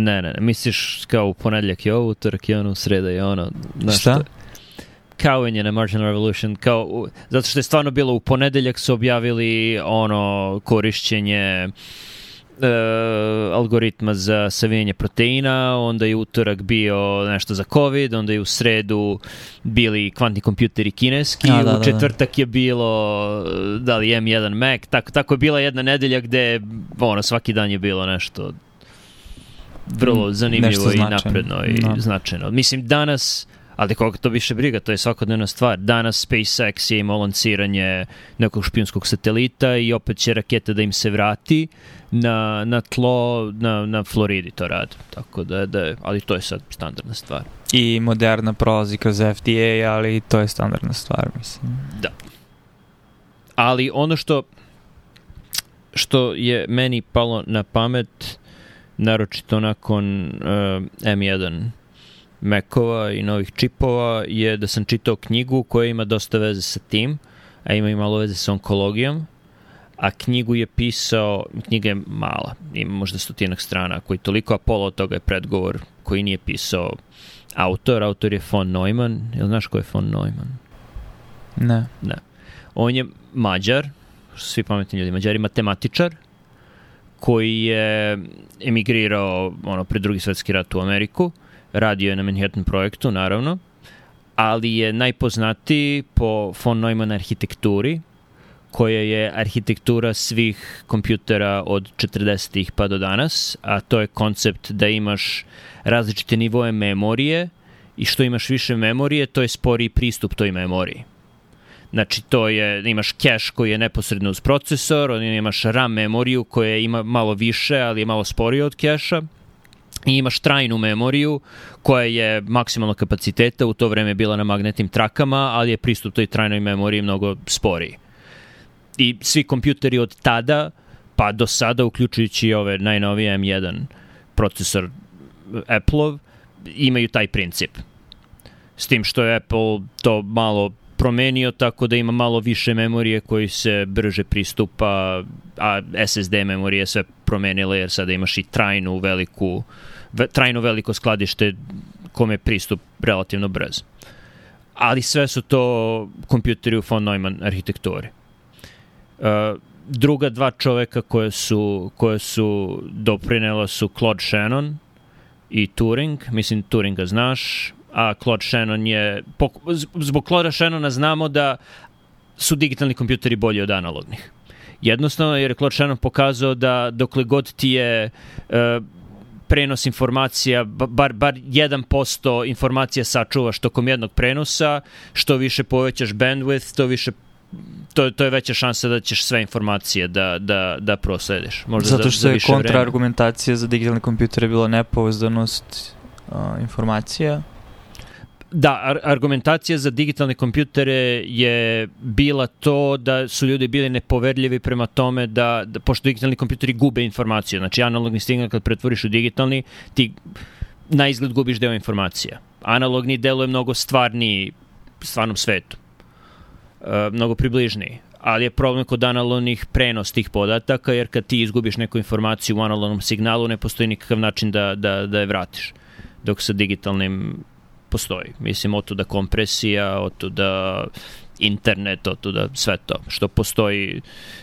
Ne, ne, ne, misliš kao u ponedljak je ovo, utorak je ono, u sreda je ono. Znaš Šta? što- Kao je na Marginal Revolution, kao, zato što je stvarno bilo u ponedeljak su objavili ono korišćenje e, algoritma za savijanje proteina, onda je utorak bio nešto za COVID, onda je u sredu bili kvantni kompjuteri kineski, A, da, da, u da. četvrtak je bilo da li M1 Mac, tako, tako je bila jedna nedelja gde ono, svaki dan je bilo nešto vrlo Mm, zanimljivo i napredno i Da. značajno. Mislim, danas ali koga to više briga, to je svakodnevna stvar. Danas SpaceX je imao lanciranje nekog špijunskog satelita i opet će raketa da im se vrati na, na tlo na, na Floridi to radi. Tako da, da, ali to je sad standardna stvar. I Moderna prolazi kroz FDA, ali to je standardna stvar, mislim. Ali ono što što je meni palo na pamet naročito nakon uh, M1 Mekova i novih čipova je da sam čitao knjigu koja ima dosta veze sa tim, a ima i malo veze sa onkologijom, a knjigu je pisao, knjiga je mala, ima možda stotinak strana, koji toliko, a pola od toga je predgovor koji nije pisao autor, autor je von Neumann, jel znaš ko je von Neumann? Ne. On je mađar, svi pametni ljudi, mađar je matematičar, koji je emigrirao ono, pred drugi svetski rat u Ameriku, radio je na Manhattan projektu, naravno, ali je najpoznatiji po von Neumann arhitekturi, koja je arhitektura svih kompjutera od 40-ih pa do danas, a to je koncept da imaš različite nivoe memorije i što imaš više memorije, to je sporiji pristup toj memoriji. Znači, to je, imaš cache koji je neposredno uz procesor, onda imaš RAM memoriju koja ima malo više, ali je malo sporija od cache-a, i imaš trajnu memoriju koja je maksimalno kapaciteta, u to vreme bila na magnetnim trakama, ali je pristup toj trajnoj memoriji mnogo sporiji. I svi kompjuteri od tada pa do sada, uključujući ove najnovije M1 procesor Apple-ov, imaju taj princip. S tim što je Apple to malo promenio tako da ima malo više memorije koji se brže pristupa, a SSD memorije sve promenile jer sada imaš i trajnu veliku ve, trajno veliko skladište kome je pristup relativno brz. Ali sve su to kompjuteri u von Neumann arhitekturi. Uh, druga dva čoveka koje su, koje su doprinela su Claude Shannon i Turing. Mislim, Turinga znaš, a Claude Shannon je... Zbog Claude Shannona znamo da su digitalni kompjuteri bolji od analognih. Jednostavno, jer je Claude Shannon pokazao da dokle god ti je e, prenos informacija, ba- bar, bar 1% informacija sačuvaš tokom jednog prenosa, što više povećaš bandwidth, to više to, to je veća šansa da ćeš sve informacije da, da, da proslediš. Možda Zato za, što za je više vremena. kontraargumentacija za digitalne kompjutere bila nepouzdanost uh, informacija. Da, ar argumentacija za digitalne kompjutere je bila to da su ljudi bili nepoverljivi prema tome da, da pošto digitalni kompjuteri gube informaciju, znači analogni signal kad pretvoriš u digitalni, ti na izgled gubiš deo informacija. Analogni deluje mnogo stvarniji stvarnom svetu. E, mnogo približniji. Ali je problem kod analognih prenos tih podataka, jer kad ti izgubiš neku informaciju u analognom signalu, ne postoji nikakav način da, da, da je vratiš. Dok sa digitalnim postoji. Mislim, od da kompresija, od da internet, od da sve to. Što postoji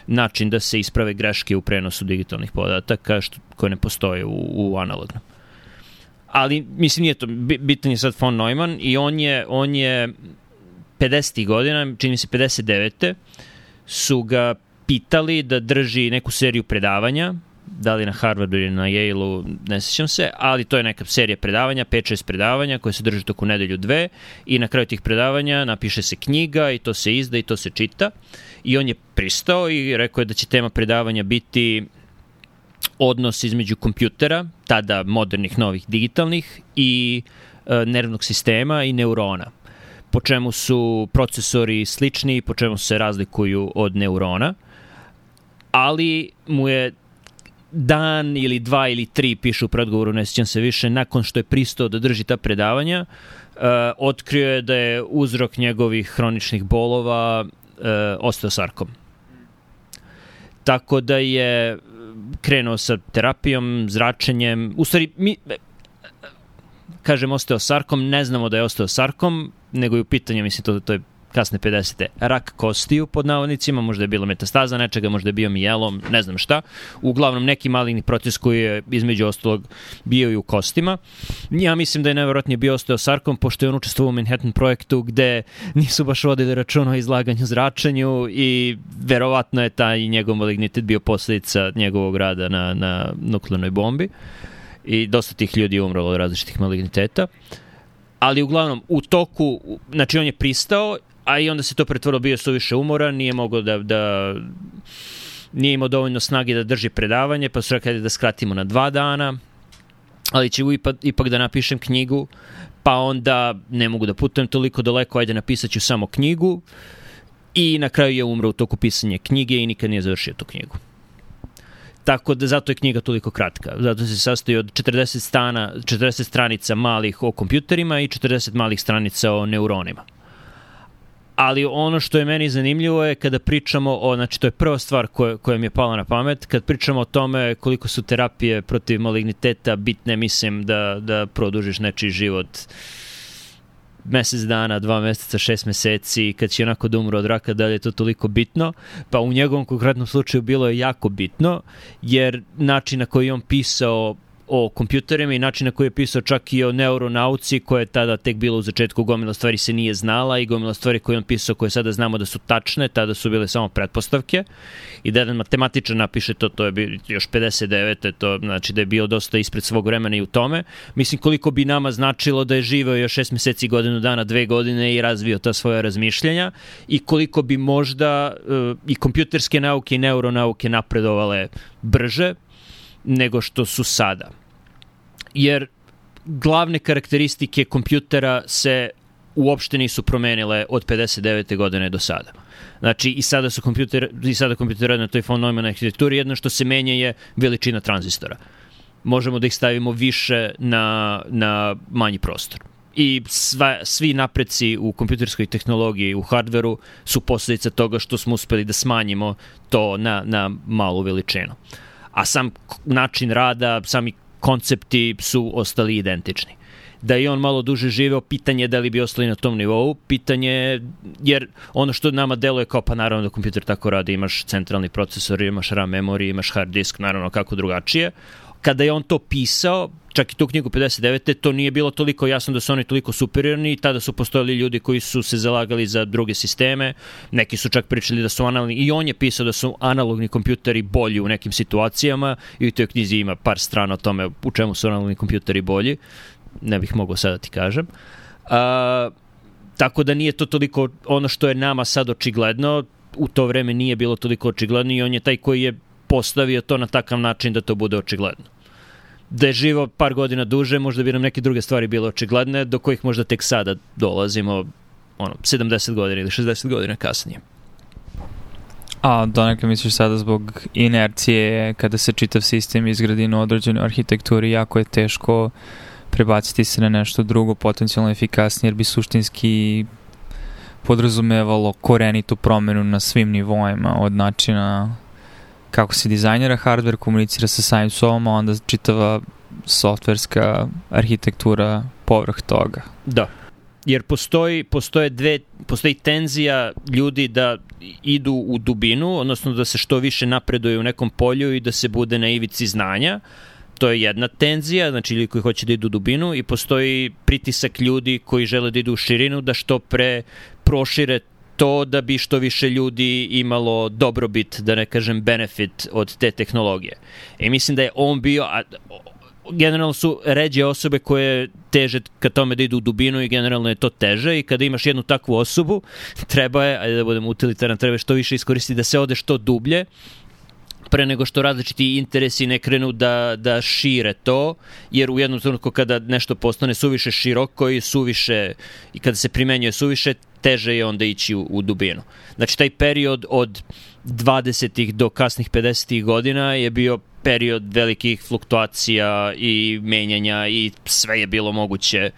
način da se isprave greške u prenosu digitalnih podataka, što, koje ne postoje u, u analognom. Ali, mislim, nije to. Bi- Bitan je sad von Neumann i on je, on je 50. godina, čini mi se 59. su ga pitali da drži neku seriju predavanja, da li na Harvardu ili na Yale-u, ne sećam se, ali to je neka serija predavanja, 5-6 predavanja koje se drži toku nedelju dve i na kraju tih predavanja napiše se knjiga i to se izda i to se čita. I on je pristao i rekao je da će tema predavanja biti odnos između kompjutera, tada modernih, novih, digitalnih i e, nervnog sistema i neurona. Po čemu su procesori slični, po čemu se razlikuju od neurona, ali mu je dan ili dva ili tri, piše u predgovoru, ne sjećam se više, nakon što je pristao da drži ta predavanja, uh, otkrio je da je uzrok njegovih hroničnih bolova uh, osteosarkom. Tako da je krenuo sa terapijom, zračenjem, u stvari mi kažem osteosarkom, ne znamo da je osteosarkom, nego je u pitanju, mislim, to, to je kasne 50. rak kostiju pod navodnicima, možda je bila metastaza nečega, možda je bio mijelom, ne znam šta. Uglavnom neki maligni proces koji je između ostalog bio i u kostima. Ja mislim da je najverovatnije bio osteosarkom, pošto je on učestvovao u Manhattan projektu gde nisu baš vodili računa o izlaganju zračenju i verovatno je taj njegov malignitet bio posledica njegovog rada na, na nuklearnoj bombi i dosta tih ljudi je umrlo od različitih maligniteta ali uglavnom u toku, znači on je pristao a i onda se to pretvorilo, bio suviše umoran, nije mogao da, da nije imao dovoljno snage da drži predavanje, pa su rekli da skratimo na dva dana, ali ću ipak, ipak da napišem knjigu, pa onda ne mogu da putujem toliko daleko, ajde napisat ću samo knjigu i na kraju je umro u toku pisanja knjige i nikad nije završio tu knjigu. Tako da zato je knjiga toliko kratka. Zato se sastoji od 40, stana, 40 stranica malih o kompjuterima i 40 malih stranica o neuronima ali ono što je meni zanimljivo je kada pričamo o, znači to je prva stvar koja, koja mi je pala na pamet, kad pričamo o tome koliko su terapije protiv maligniteta bitne, mislim da, da produžiš nečiji život mesec dana, dva meseca, šest meseci, kad će onako da umre od raka, da li je to toliko bitno? Pa u njegovom konkretnom slučaju bilo je jako bitno, jer način na koji on pisao o kompjuterima i način na koji je pisao čak i o neuronauci koja je tada tek bila u začetku gomila stvari se nije znala i gomila stvari koje on pisao koje sada znamo da su tačne, tada su bile samo pretpostavke i da jedan matematičar napiše to, to je bio još 59. to znači da je bio dosta ispred svog vremena i u tome. Mislim koliko bi nama značilo da je živeo još 6 meseci, godinu dana, dve godine i razvio ta svoja razmišljanja i koliko bi možda uh, i kompjuterske nauke i neuronauke napredovale brže, nego što su sada. Jer glavne karakteristike kompjutera se uopšte nisu promenile od 59. godine do sada. Znači, i sada su kompjuter, i sada kompjuter na toj von Neumann arhitekturi, jedno što se menja je veličina tranzistora. Možemo da ih stavimo više na, na manji prostor. I sva, svi napreci u kompjuterskoj tehnologiji, u hardveru, su posledica toga što smo uspeli da smanjimo to na, na malu veličinu. Uh, a sam način rada, sami koncepti su ostali identični. Da je on malo duže živeo, pitanje da li bi ostali na tom nivou, pitanje, jer ono što nama deluje kao pa naravno da kompjuter tako radi, imaš centralni procesor, imaš RAM memory, imaš hard disk, naravno kako drugačije, kada je on to pisao, čak i tu knjigu 59. to nije bilo toliko jasno da su oni toliko superiorni i tada su postojali ljudi koji su se zalagali za druge sisteme, neki su čak pričali da su analogni, i on je pisao da su analogni kompjuteri bolji u nekim situacijama i u toj knjizi ima par strana o tome u čemu su analogni kompjuteri bolji, ne bih mogao sada da ti kažem. A, tako da nije to toliko ono što je nama sad očigledno, u to vreme nije bilo toliko očigledno i on je taj koji je postavio to na takav način da to bude očigledno. Da je živo par godina duže, možda bi nam neke druge stvari bile očigledne, do kojih možda tek sada dolazimo, ono, 70 godina ili 60 godina kasnije. A donekle misliš sada zbog inercije kada se čitav sistem izgradi na određenoj arhitekturi, jako je teško prebaciti se na nešto drugo potencijalno efikasnije, jer bi suštinski podrazumevalo korenitu promenu na svim nivoima, od načina kako se dizajnira hardware, komunicira sa samim sobom, a onda čitava softverska arhitektura povrh toga. Da. Jer postoji, postoje dve, postoji tenzija ljudi da idu u dubinu, odnosno da se što više napreduje u nekom polju i da se bude na ivici znanja. To je jedna tenzija, znači ljudi koji hoće da idu u dubinu i postoji pritisak ljudi koji žele da idu u širinu, da što pre prošire to da bi što više ljudi imalo dobrobit, da ne kažem benefit od te tehnologije. I mislim da je on bio, a, generalno su ređe osobe koje teže ka tome da idu u dubinu i generalno je to teže i kada imaš jednu takvu osobu, treba je, ajde da budem utilitaran, treba što više iskoristiti da se ode što dublje pre nego što različiti interesi ne krenu da, da šire to, jer u jednom trenutku kada nešto postane suviše široko i suviše, i kada se primenjuje suviše, teže je onda ići u, u dubinu. Znači, taj period od 20. do kasnih 50. godina je bio period velikih fluktuacija i menjanja i sve je bilo moguće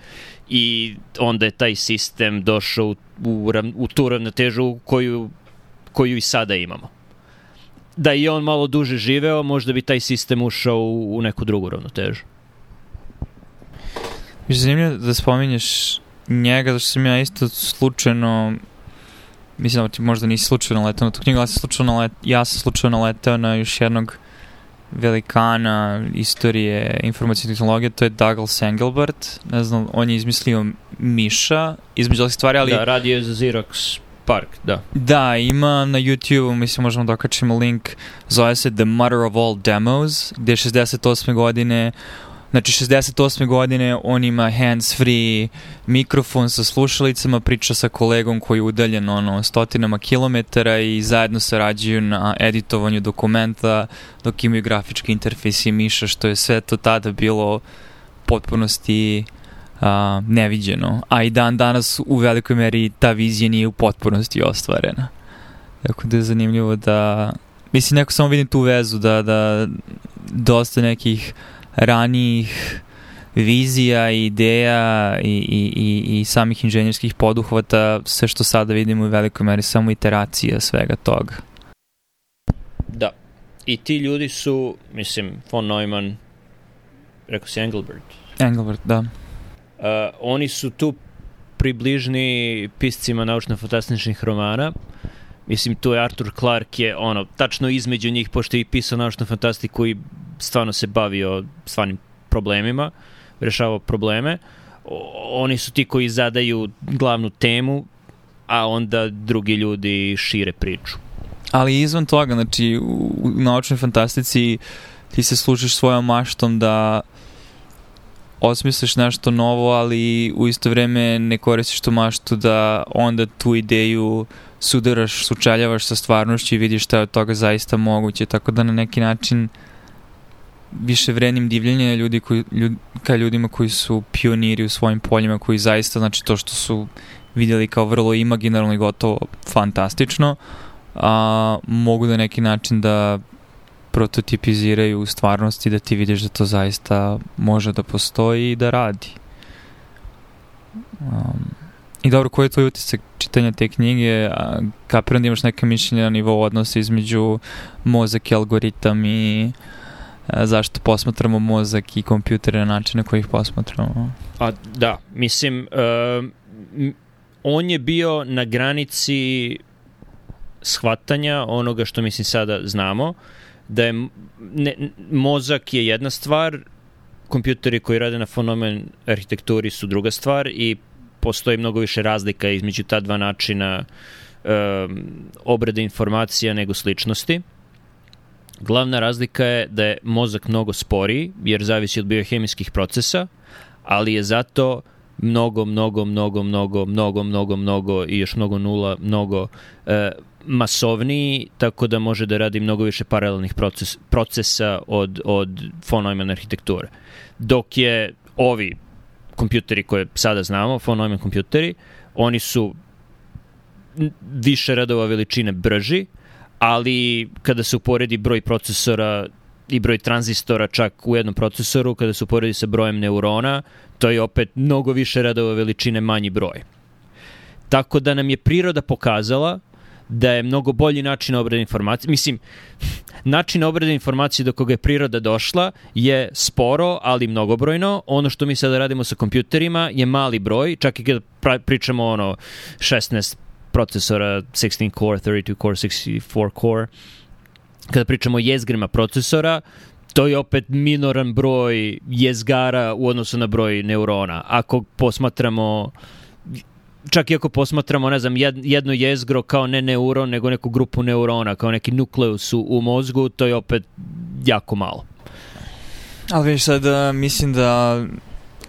i onda je taj sistem došao u, u, u tu ravnotežu koju, koju i sada imamo da i on malo duže živeo, možda bi taj sistem ušao u, u neku drugu ravnotežu. Mislim, zanimljivo da spominješ njega, zašto sam ja isto slučajno mislim da ti možda nisi slučajno letao na tu knjigu, ja sam slučajno, let, ja sam slučajno letao na još jednog velikana istorije informacijne tehnologije, to je Douglas Engelbart. Ne znam, on je izmislio Miša, između ovih stvari, ali... Da, radio je za Xerox Park, da. Da, ima na YouTube, mislim možemo da okačimo link, zove se The Mother of All Demos, gde 68. godine Znači, 68. godine on ima hands-free mikrofon sa slušalicama, priča sa kolegom koji je udaljen ono, stotinama kilometara i zajedno sarađuju na editovanju dokumenta dok imaju grafički interfejs i miša, što je sve to tada bilo potpunosti a, neviđeno. A i dan danas u velikoj meri ta vizija nije u potpunosti ostvarena. Tako da je zanimljivo da... Mislim, neko samo vidim tu vezu da, da dosta nekih ranijih vizija ideja i, i, i, i samih inženjerskih poduhvata, sve što sada vidimo u velikoj meri samo iteracija svega toga. Da. I ti ljudi su, mislim, von Neumann, rekao si Engelbert. Engelbert, da. Uh, oni su tu približni piscima naučno-fantastičnih romana. Mislim, tu je Arthur Clarke je ono, tačno između njih, pošto je i pisao naučnu fantastiku i stvarno se bavio stvarnim problemima, rešavao probleme. Oni su ti koji zadaju glavnu temu, a onda drugi ljudi šire priču. Ali izvan toga, znači u naučnoj fantastici ti se služiš svojom maštom da osmisliš nešto novo, ali u isto vreme ne koristiš tu maštu da onda tu ideju sudaraš, sučeljavaš sa stvarnošću i vidiš šta je od toga zaista moguće, tako da na neki način više vrednim divljenje ljudi koji, ljud, ka ljudima koji su pioniri u svojim poljima, koji zaista, znači to što su vidjeli kao vrlo imaginarno i gotovo fantastično, a mogu da neki način da prototipiziraju u stvarnosti da ti vidiš da to zaista može da postoji i da radi. Um, I dobro, koji je tvoj utisak čitanja te knjige? Kapiram da imaš neke mišljenje na nivou odnosa između mozak i algoritam i uh, zašto posmatramo mozak i kompjutere na način na koji ih posmatramo. A, da, mislim, uh, on je bio na granici shvatanja onoga što mislim sada znamo, da je ne, mozak je jedna stvar, kompjuteri koji rade na fenomen arhitekturi su druga stvar i postoji mnogo više razlika između ta dva načina um, obrade informacija nego sličnosti. Glavna razlika je da je mozak mnogo sporiji, jer zavisi od biohemijskih procesa, ali je zato mnogo, mnogo, mnogo, mnogo, mnogo, mnogo, mnogo i još mnogo nula, mnogo e, masovniji, tako da može da radi mnogo više paralelnih proces, procesa od, od von Neumann arhitekture. Dok je ovi kompjuteri koje sada znamo, von Neumann kompjuteri, oni su više radova veličine brži, ali kada se uporedi broj procesora i broj tranzistora čak u jednom procesoru, kada se uporedi sa brojem neurona, to je opet mnogo više radova veličine manji broj. Tako da nam je priroda pokazala da je mnogo bolji način obrade informacije. Mislim, način obrade informacije do koga je priroda došla je sporo, ali mnogobrojno. Ono što mi sada radimo sa kompjuterima je mali broj, čak i kada pričamo ono 16 procesora 16 core, 32 core, 64 core. Kada pričamo o jezgrima procesora, to je opet minoran broj jezgara u odnosu na broj neurona. Ako posmatramo čak i ako posmatramo, ne znam, jedno jezgro kao ne neuron, nego neku grupu neurona, kao neki nukleus u, u mozgu, to je opet jako malo. Ali viš sad, mislim da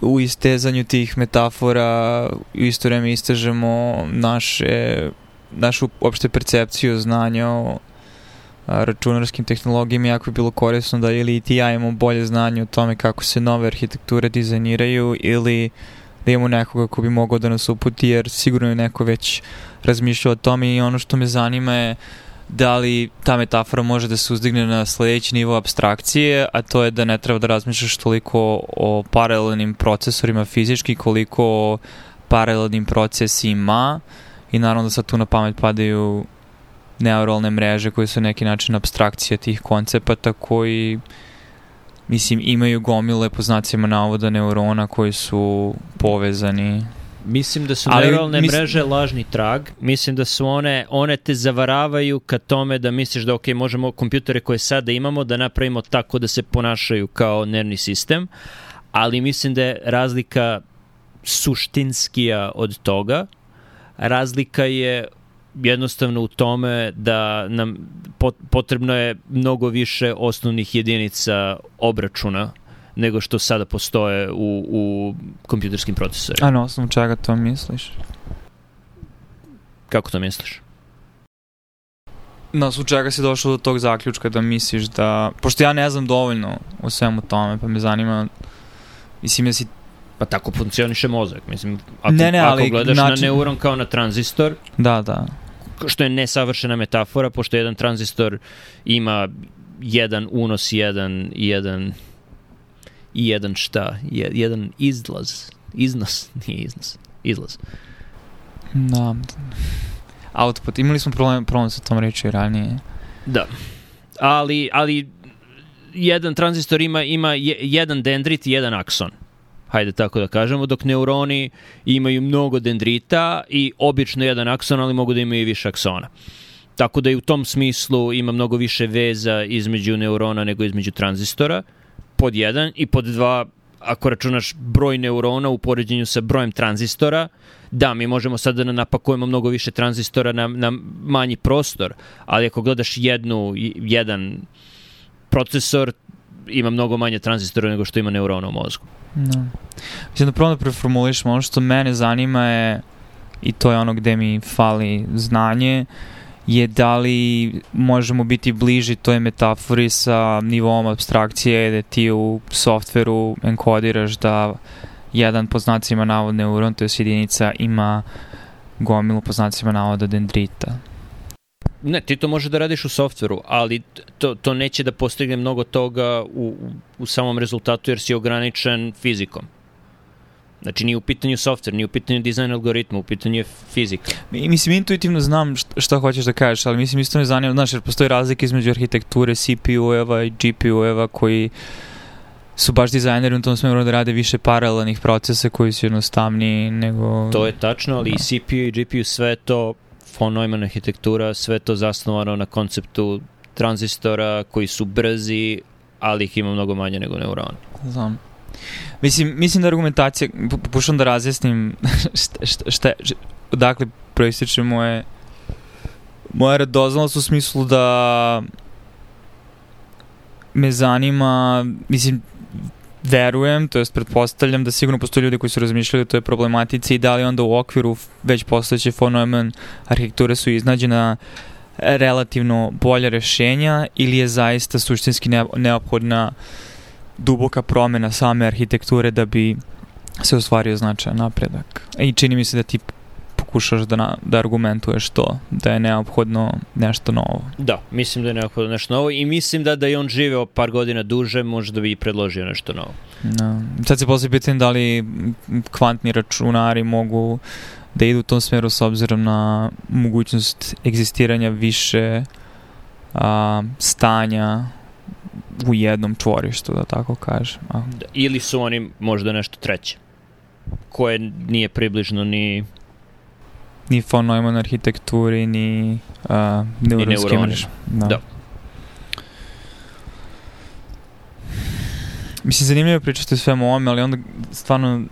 u istezanju tih metafora u isto vreme istežemo naše, našu opšte percepciju znanja o računarskim tehnologijama jako je bilo korisno da ili ti ja imamo bolje znanje o tome kako se nove arhitekture dizajniraju ili da imamo nekoga ko bi mogao da nas uputi jer sigurno je neko već razmišljao o tome i ono što me zanima je da li ta metafora može da se uzdigne na sledeći nivo abstrakcije, a to je da ne treba da razmišljaš toliko o paralelnim procesorima fizički, koliko o paralelnim procesima i naravno da sad tu na pamet padaju neuralne mreže koje su neki način abstrakcija tih koncepata koji mislim imaju gomile po znacima navoda neurona koji su povezani Mislim da su Ali, neuralne mis... mreže lažni trag. Mislim da su one, one te zavaravaju ka tome da misliš da ok, možemo kompjutere koje sada imamo da napravimo tako da se ponašaju kao nervni sistem, ali mislim da je razlika suštinskija od toga. Razlika je jednostavno u tome da nam potrebno je mnogo više osnovnih jedinica obračuna nego što sada postoje u, u kompjuterskim procesorima. A na osnovu čega to misliš? Kako to misliš? Na osnovu čega si došao do tog zaključka da misliš da... Pošto ja ne znam dovoljno o svemu tome, pa me zanima... Mislim, ja si Pa tako funkcioniše mozak. Mislim, ako, ne, ne, ali, ako gledaš način... na neuron kao na tranzistor, da, da. Što je nesavršena metafora, pošto jedan tranzistor ima jedan unos, jedan, jedan i jedan šta? jedan izlaz. Iznos, nije iznos. Izlaz. Da. Output. Imali smo problem, problem sa tom reči ranije. Da. Ali, ali jedan tranzistor ima, ima jedan dendrit i jedan akson hajde tako da kažemo, dok neuroni imaju mnogo dendrita i obično jedan akson, ali mogu da imaju i više aksona. Tako da i u tom smislu ima mnogo više veza između neurona nego između tranzistora, pod jedan, i pod dva, ako računaš broj neurona u poređenju sa brojem tranzistora, da, mi možemo sad da napakujemo mnogo više tranzistora na, na manji prostor, ali ako gledaš jednu, jedan procesor, ima mnogo manje tranzistora nego što ima neurona u mozgu. Da. Mislim da prvo da preformulišemo, ono što mene zanima je, i to je ono gde mi fali znanje, je da li možemo biti bliži toj metafori sa nivom abstrakcije gde ti u softveru enkodiraš da jedan po znacima navod neuron, to je jedinica, ima gomilu po znacima navoda dendrita. Ne, ti to može da radiš u softveru, ali to, to neće da postigne mnogo toga u, u samom rezultatu jer si ograničen fizikom. Znači, nije u pitanju softver, nije u pitanju dizajn algoritma, u pitanju je fizika. Mislim, intuitivno znam šta, šta hoćeš da kažeš, ali mislim, isto me zanima, znaš, jer postoji razlika između arhitekture CPU-eva i GPU-eva koji su baš dizajneri u tom smeru da rade više paralelnih procesa koji su jednostavniji nego... To je tačno, ali da. i CPU i GPU sve to von Neumann arhitektura, sve to zasnovano na konceptu tranzistora koji su brzi, ali ih ima mnogo manje nego neurona. Znam. Mislim, mislim da argumentacija, pokušam da razjasnim šta, šta, šta, dakle proističe moje moja radoznalost u smislu da me zanima, mislim, verujem, to jest pretpostavljam da sigurno postoje ljudi koji su razmišljali o toj problematici i da li onda u okviru već postojeće von Neumann arhitekture su iznađena relativno bolja rešenja ili je zaista suštinski neophodna duboka promena same arhitekture da bi se ostvario značajan napredak. I čini mi se da ti pokušaš da, na, da argumentuješ to, da je neophodno nešto novo. Da, mislim da je neophodno nešto novo i mislim da da je on živeo par godina duže, možda bi i predložio nešto novo. No. Sad se poslije pitanje da li kvantni računari mogu da idu u tom smeru s obzirom na mogućnost egzistiranja više a, stanja u jednom čvorištu, da tako kažem. A. Da, ili su oni možda nešto treće koje nije približno ni ni von Neumann arhitekturi, ni uh, neuronski mrež. Da. da. Mislim, zanimljivo je pričati o svemu ovome, ali onda stvarno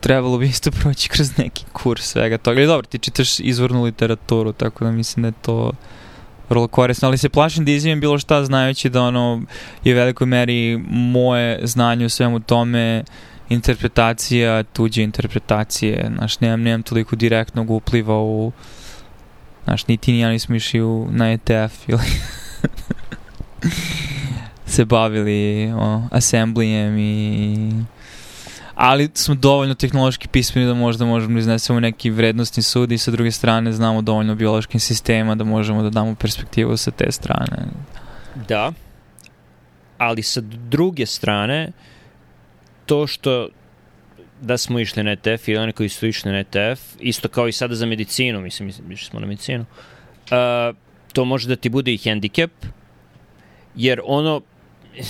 trebalo bi isto proći kroz neki kurs svega toga. Ali dobro, ti čitaš izvornu literaturu, tako da mislim da je to vrlo korisno, ali se plašim da izvijem bilo šta znajući da ono je u velikoj meri moje znanje u svemu tome uh, interpretacija, tuđe interpretacije, znaš, nemam, nemam toliko direktnog upliva u, znaš, niti ni ja nismo išli u, na ETF ili se bavili o, assemblijem i ali smo dovoljno tehnološki pismeni da možda možemo da iznesemo neki vrednostni sud i sa druge strane znamo dovoljno biološkim sistema da možemo da damo perspektivu sa te strane. Da, ali sa druge strane uh, to što da smo išli na ETF i oni koji su išli na ETF, isto kao i sada za medicinu, mislim, išli smo na medicinu, uh, to može da ti bude i hendikep, jer ono,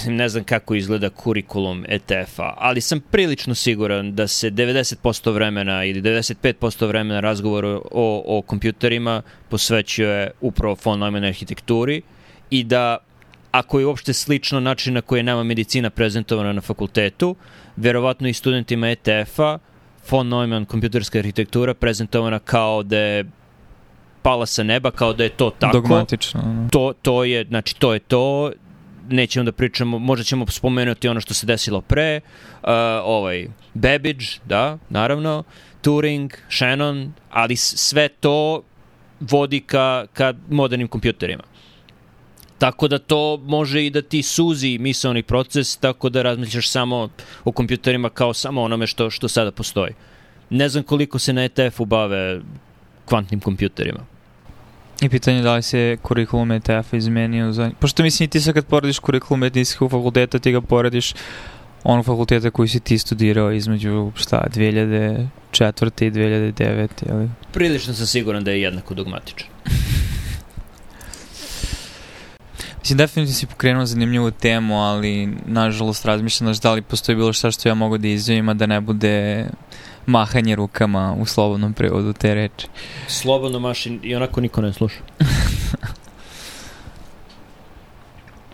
ne znam kako izgleda kurikulum ETF-a, ali sam prilično siguran da se 90% vremena ili 95% vremena razgovora o, o kompjuterima posvećuje upravo von Neumann arhitekturi i da ako je uopšte slično način na koji je nama medicina prezentovana na fakultetu, verovatno i studentima ETF-a von Neumann kompjuterska arhitektura prezentovana kao da je pala sa neba, kao da je to tako. Dogmatično. To, to je, znači to je to, nećemo da pričamo, možda ćemo spomenuti ono što se desilo pre, uh, ovaj, Babbage, da, naravno, Turing, Shannon, ali sve to vodi ka, ka modernim kompjuterima. Tako da to može i da ti suzi misalni proces, tako da razmišljaš samo o kompjuterima kao samo onome što, što sada postoji. Ne znam koliko se na ETF-u bave kvantnim kompjuterima. I pitanje da li se kurikulum ETF-a izmenio za... Pošto mislim ti sad kad porediš kurikulum medicinskog fakulteta, ti ga porediš onog fakulteta koji si ti studirao između, šta, 2004. i 2009. Ili? Prilično sam siguran da je jednako dogmatičan. Mislim, definitivno si pokrenuo zanimljivu temu, ali nažalost razmišljam da li postoji bilo šta što ja mogu da izjavim, a da ne bude mahanje rukama u slobodnom prevodu te reči. Slobodno maši i onako niko ne sluša.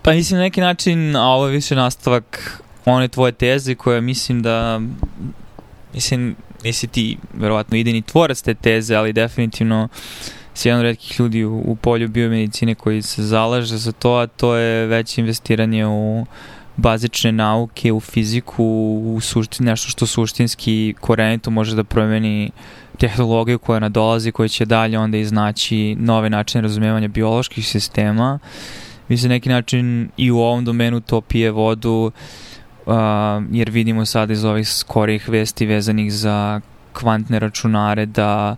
pa mislim na neki način, a ovo je više nastavak one tvoje teze koje mislim da mislim, nisi ti verovatno ideni tvorac te teze, ali definitivno si jedan od redkih ljudi u, u polju biomedicine koji se zalaže za to, a to je veće investiranje u bazične nauke, u fiziku, u suštin, nešto što suštinski korenito može da promeni tehnologiju koja nadolazi, koja će dalje onda iznaći nove načine razumevanja bioloških sistema. Mi se neki način i u ovom domenu to pije vodu, uh, jer vidimo sad iz ovih skorih vesti vezanih za kvantne računare da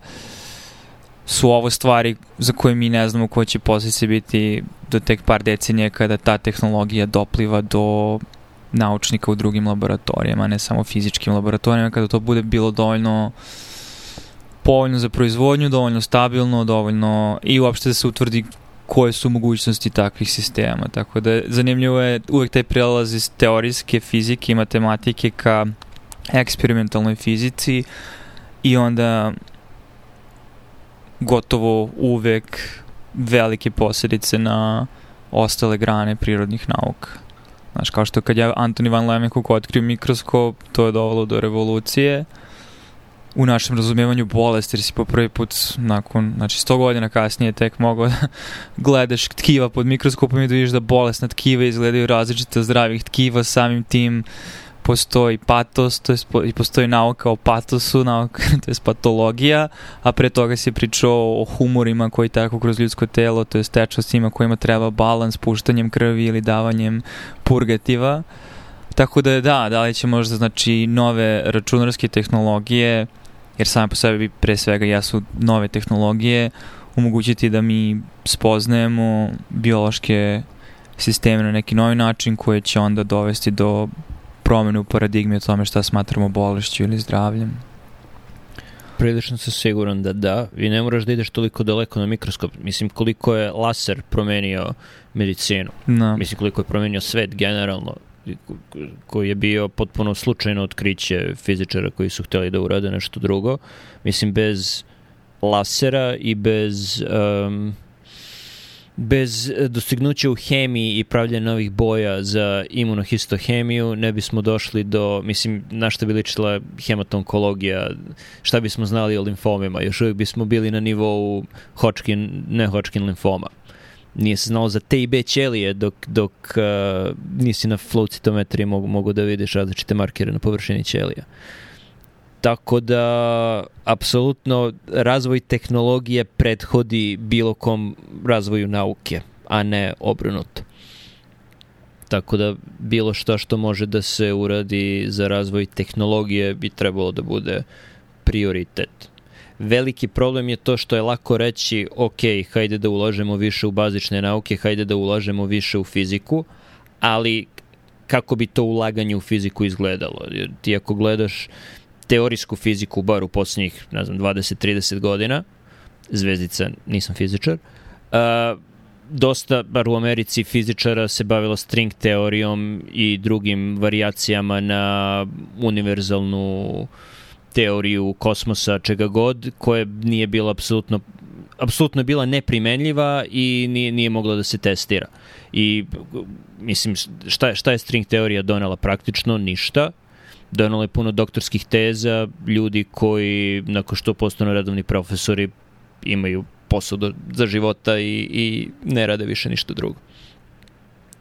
su ovo stvari za koje mi ne znamo koje će posljedice biti do tek par decenije kada ta tehnologija dopliva do naučnika u drugim laboratorijama, ne samo fizičkim laboratorijama, kada to bude bilo dovoljno povoljno za proizvodnju, dovoljno stabilno, dovoljno i uopšte da se utvrdi koje su mogućnosti takvih sistema. Tako da zanimljivo je uvek taj prelaz iz teorijske fizike i matematike ka eksperimentalnoj fizici i onda gotovo uvek velike posljedice na ostale grane prirodnih nauka. Znaš, kao što kad je Antoni van Leeuwenhoek otkrio mikroskop, to je dovelo do revolucije u našem razumijevanju bolesti, jer si po prvi put nakon, znači 100 godina kasnije tek mogao da gledaš tkiva pod mikroskopom i da vidiš da bolesna tkiva izgledaju različite zdravih tkiva, samim tim postoji patos, to je i postoji nauka o patosu, nauka, to je patologija, a pre toga se pričao o humorima koji tako kroz ljudsko telo, to je tečnostima kojima treba balans puštanjem krvi ili davanjem purgativa. Tako da da, da li će možda znači nove računarske tehnologije, jer same po sebi pre svega jesu nove tehnologije, omogućiti da mi spoznajemo biološke sisteme na neki novi način koje će onda dovesti do promenu u paradigmi o tome šta smatramo bolešću ili zdravljem? Prilično sam siguran da da. I ne moraš da ideš toliko daleko na mikroskop. Mislim, koliko je laser promenio medicinu. No. Mislim, koliko je promenio svet generalno koji je bio potpuno slučajno otkriće fizičara koji su hteli da urade nešto drugo. Mislim, bez lasera i bez um, bez dostignuća u hemiji i pravljanja novih boja za imunohistohemiju ne bismo došli do, mislim, na šta bi ličila hematonkologija, šta bismo znali o limfomima, još uvijek bismo bili na nivou Hodgkin, ne Hodgkin limfoma. Nije se znalo za T i B ćelije dok, dok uh, nisi na flow citometriji mogu, mogu da vidiš različite markere na površini ćelija. Tako da, apsolutno, razvoj tehnologije prethodi bilo kom razvoju nauke, a ne obrnuto. Tako da, bilo šta što može da se uradi za razvoj tehnologije bi trebalo da bude prioritet. Veliki problem je to što je lako reći, ok, hajde da ulažemo više u bazične nauke, hajde da ulažemo više u fiziku, ali kako bi to ulaganje u fiziku izgledalo? Jer ti ako gledaš teorijsku fiziku bar u poslednjih, ne znam, 20-30 godina, zvezdica, nisam fizičar, Uh, dosta, bar u Americi, fizičara se bavilo string teorijom i drugim variacijama na univerzalnu teoriju kosmosa, čega god, koja nije bila apsolutno apsolutno je bila neprimenljiva i nije, nije mogla da se testira. I, mislim, šta, šta je string teorija donela praktično? Ništa. Donela je puno doktorskih teza, ljudi koji, nakon što postanu redovni profesori, imaju posao do, za života i, i ne rade više ništa drugo.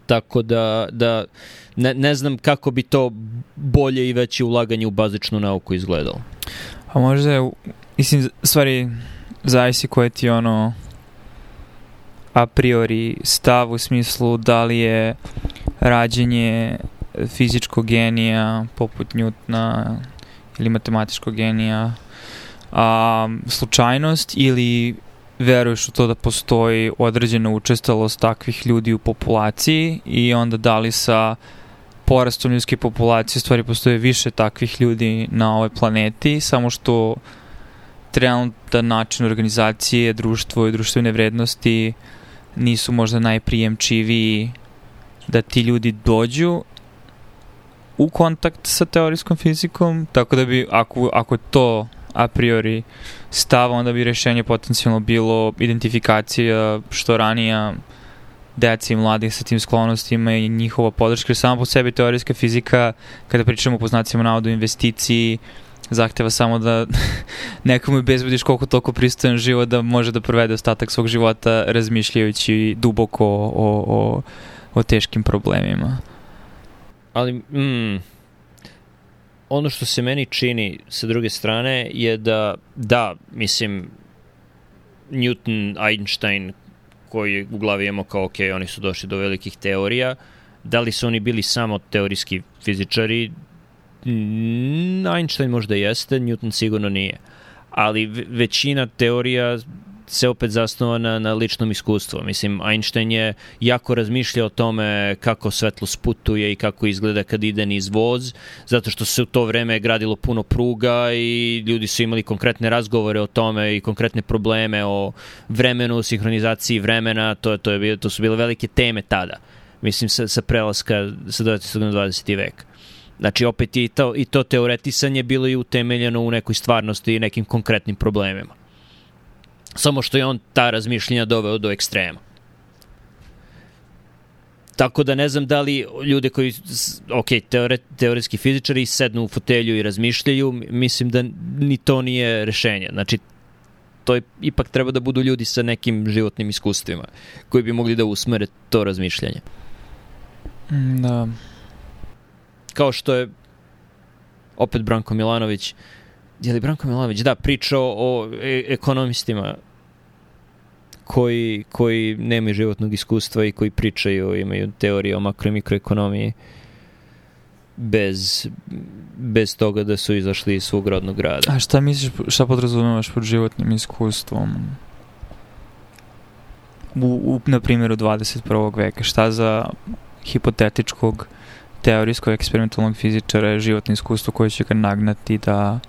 Tako da, da ne, ne znam kako bi to bolje i veće ulaganje u bazičnu nauku izgledalo. A možda mislim, stvari, zavisi koje ti ono a priori stav u smislu da li je rađenje fizičkog genija poput Newtona ili matematičkog genija. A, slučajnost ili veruješ u to da postoji određena učestalost takvih ljudi u populaciji i onda da li sa porastom ljudske populacije stvari postoje više takvih ljudi na ovoj planeti, samo što trenutan način organizacije, društvo i društvene vrednosti nisu možda najprijemčiviji da ti ljudi dođu u kontakt sa teorijskom fizikom, tako da bi, ako, ako to a priori stav, onda bi rešenje potencijalno bilo identifikacija što ranija deci i mladih sa tim sklonostima i njihova podrška, jer sama po sebi teorijska fizika, kada pričamo po znacima navodu investiciji, zahteva samo da nekomu bezbediš koliko toliko pristojan život da može da provede ostatak svog života razmišljajući duboko o, o, o teškim problemima. Ali, mm, ono što se meni čini sa druge strane je da, da, mislim, Newton, Einstein, koji u glavi imamo kao, ok, oni su došli do velikih teorija, da li su oni bili samo teorijski fizičari, Einstein možda jeste, Newton sigurno nije. Ali većina teorija se opet zasnova na, ličnom iskustvu. Mislim, Einstein je jako razmišljao o tome kako svetlo sputuje i kako izgleda kad ide niz voz, zato što se u to vreme gradilo puno pruga i ljudi su imali konkretne razgovore o tome i konkretne probleme o vremenu, sinhronizaciji vremena, to, to, je, to su bile velike teme tada. Mislim, sa, sa prelaska sa 19. na 20. veka. Znači, opet je i to, i to teoretisanje bilo i utemeljeno u nekoj stvarnosti i nekim konkretnim problemima. Samo što je on ta razmišljenja doveo do ekstrema. Tako da ne znam da li ljude koji, ok, teore, teoretski fizičari sednu u fotelju i razmišljaju, mislim da ni to nije rešenje. Znači, to je, ipak treba da budu ljudi sa nekim životnim iskustvima koji bi mogli da usmere to razmišljanje. Da kao što je opet Branko Milanović je li Branko Milanović da pričao o e ekonomistima koji, koji nemaju životnog iskustva i koji pričaju, imaju teorije o makro i mikroekonomiji bez, bez toga da su izašli iz svog rodnog grada. A šta misliš, šta podrazumemaš pod životnim iskustvom? U, u, na primjeru 21. veka, šta za hipotetičkog teorijskog eksperimentalnog fizičara je životno iskustvo koje će ga nagnati da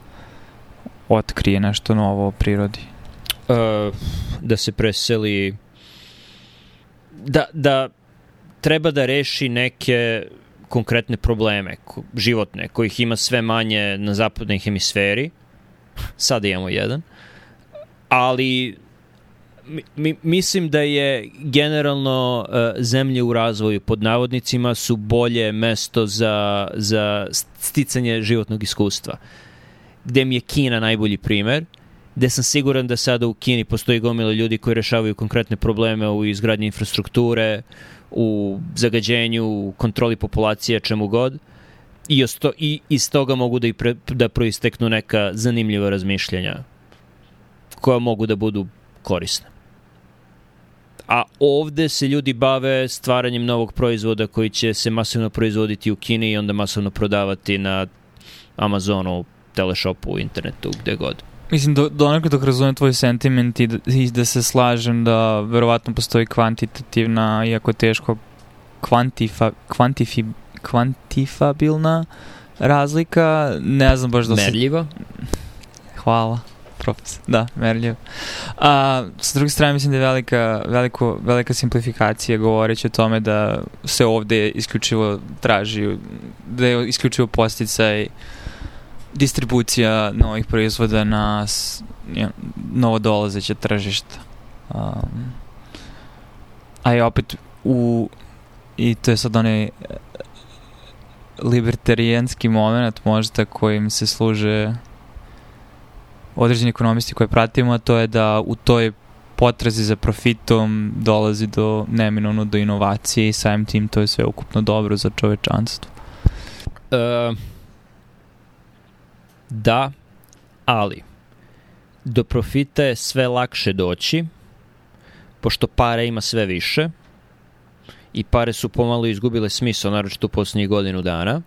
otkrije nešto novo o prirodi? Uh, da se preseli da, da treba da reši neke konkretne probleme životne, kojih ima sve manje na zapadnoj hemisferi. Sada imamo jedan. Ali mi, mislim da je generalno uh, zemlje u razvoju pod navodnicima su bolje mesto za, za sticanje životnog iskustva. Gde mi je Kina najbolji primer, gde sam siguran da sada u Kini postoji gomila ljudi koji rešavaju konkretne probleme u izgradnji infrastrukture, u zagađenju, u kontroli populacije, čemu god. I, osto, i iz toga mogu da, i pre, da proisteknu neka zanimljiva razmišljanja koja mogu da budu korisne a ovde se ljudi bave stvaranjem novog proizvoda koji će se masivno proizvoditi u Kini i onda masovno prodavati na Amazonu, Teleshopu, internetu, gde god. Mislim, do, do onako dok razumem tvoj sentiment i da, i da se slažem da verovatno postoji kvantitativna, iako teško, kvantifa, kvantifi, kvantifabilna razlika, ne znam baš da se... Merljiva? Hvala. Profesor, da, merljivo. A, sa druge strane, mislim da je velika, veliko, velika simplifikacija govoreći o tome da se ovde isključivo traži, da je isključivo posticaj distribucija novih proizvoda na ja, novo dolazeće tržišta. Um, a je opet u i to je sad onaj libertarijanski moment možda kojim se služe određeni ekonomisti koje pratimo, a to je da u toj potrazi za profitom dolazi do neminovno do inovacije i samim tim to je sve ukupno dobro za čovečanstvo. Uh, da, ali do profita je sve lakše doći, pošto pare ima sve više i pare su pomalo izgubile smisao, naročito u poslednjih godinu dana.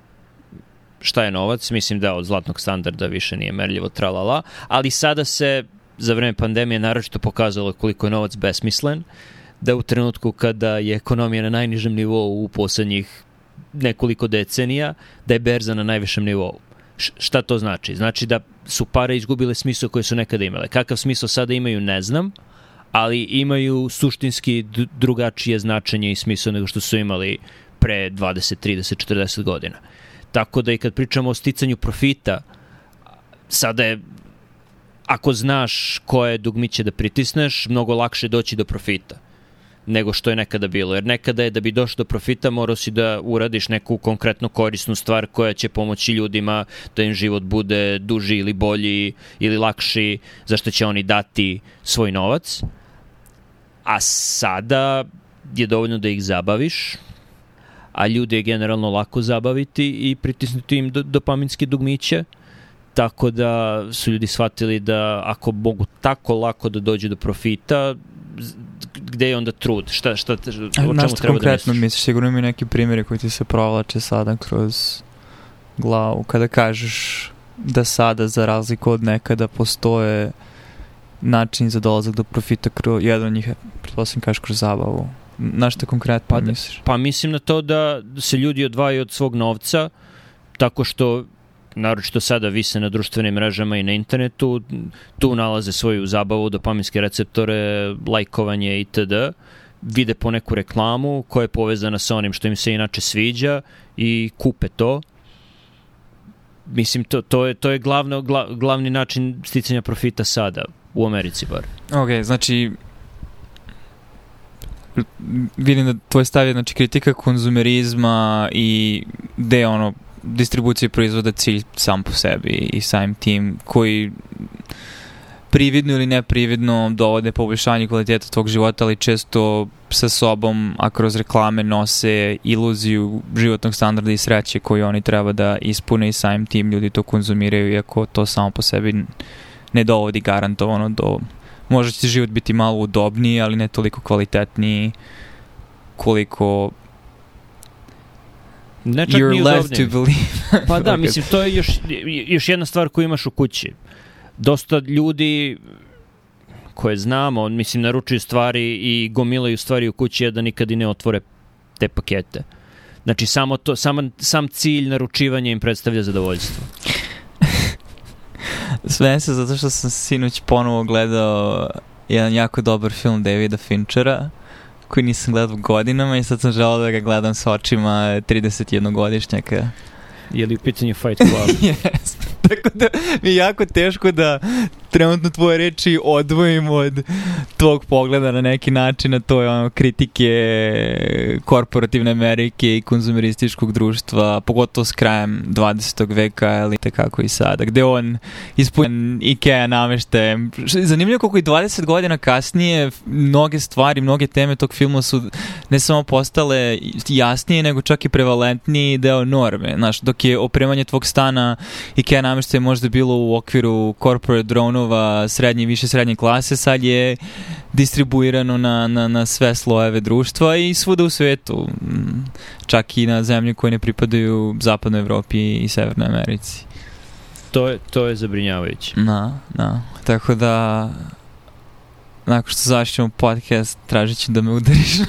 Šta je novac? Mislim da od zlatnog standarda više nije merljivo tralala, ali sada se za vreme pandemije naročito pokazalo koliko je novac besmislen, da u trenutku kada je ekonomija na najnižem nivou u poslednjih nekoliko decenija, da je berza na najvišem nivou. Šta to znači? Znači da su pare izgubile smisao koje su nekada imale. Kakav smisao sada imaju, ne znam, ali imaju suštinski drugačije značenje i smisao nego što su imali pre 20, 30, 40 godina. Tako da i kad pričamo o sticanju profita, sada je ako znaš koje dugmiće da pritisneš, mnogo lakše doći do profita nego što je nekada bilo. Jer nekada je da bi došao do profita morao si da uradiš neku konkretno korisnu stvar koja će pomoći ljudima da im život bude duži ili bolji ili lakši, zašto će oni dati svoj novac. A sada je dovoljno da ih zabaviš, a ljude je generalno lako zabaviti i pritisnuti im dopaminske dugmiće, tako da su ljudi shvatili da ako mogu tako lako da dođu do profita, gde je onda trud? Šta, šta, o čemu treba da misliš? konkretno misliš? Sigurno mi neki primjeri koji ti se provlače sada kroz glavu. Kada kažeš da sada, za razliku od nekada, postoje način za dolazak do profita kroz jedan od njih, pretpostavljam kažeš kroz zabavu. Na što konkretno pa, misliš? Pa mislim na to da se ljudi odvajaju od svog novca tako što naročito sada vise na društvenim mrežama i na internetu, tu nalaze svoju zabavu, dopaminske receptore, lajkovanje itd. Vide po neku reklamu koja je povezana sa onim što im se inače sviđa i kupe to. Mislim, to, to je, to je glavno, gla, glavni način sticanja profita sada, u Americi bar. Ok, znači vidim da tvoj stav je znači, kritika konzumerizma i gde ono distribucije proizvoda cilj sam po sebi i samim tim koji prividno ili neprividno dovode poboljšanje kvaliteta tvog života, ali često sa sobom, a kroz reklame nose iluziju životnog standarda i sreće koju oni treba da ispune i samim tim ljudi to konzumiraju, iako to samo po sebi ne dovodi garantovano do... Možda će život biti malo udobniji, ali ne toliko kvalitetniji koliko Ne čak You're left to believe. pa da, mislim, to je još, još jedna stvar koju imaš u kući. Dosta ljudi koje znamo, mislim, naručuju stvari i gomilaju stvari u kući, a da nikad i ne otvore te pakete. Znači, samo to, sam, sam cilj naručivanja im predstavlja zadovoljstvo. Sve se zato što sam sinoć ponovo gledao jedan jako dobar film Davida Finchera koji nisam gledao godinama i sad sam želao da ga gledam sa očima 31-godišnjaka. Je li u pitanju Fight Club? yes. Tako da mi je jako teško da trenutno tvoje reči odvojim od tvog pogleda na neki način, a to je ono kritike korporativne Amerike i konzumerističkog društva, pogotovo s krajem 20. veka ili tekako i sada, gde on ispunjen Ikea namešte. Zanimljivo koliko i 20 godina kasnije mnoge stvari, mnoge teme tog filma su ne samo postale jasnije, nego čak i prevalentniji deo norme. Znaš, dok je opremanje tvog stana Ikea nameštaje možda bilo u okviru corporate dronova srednje i više srednje klase, sad je distribuirano na, na, na sve slojeve društva i svuda u svetu. Mm, čak i na zemlje koje ne pripadaju zapadnoj Evropi i Severnoj Americi. To je, to je zabrinjavajuće. Da, da. Tako da nakon što završimo podcast, tražit ću da me udariš.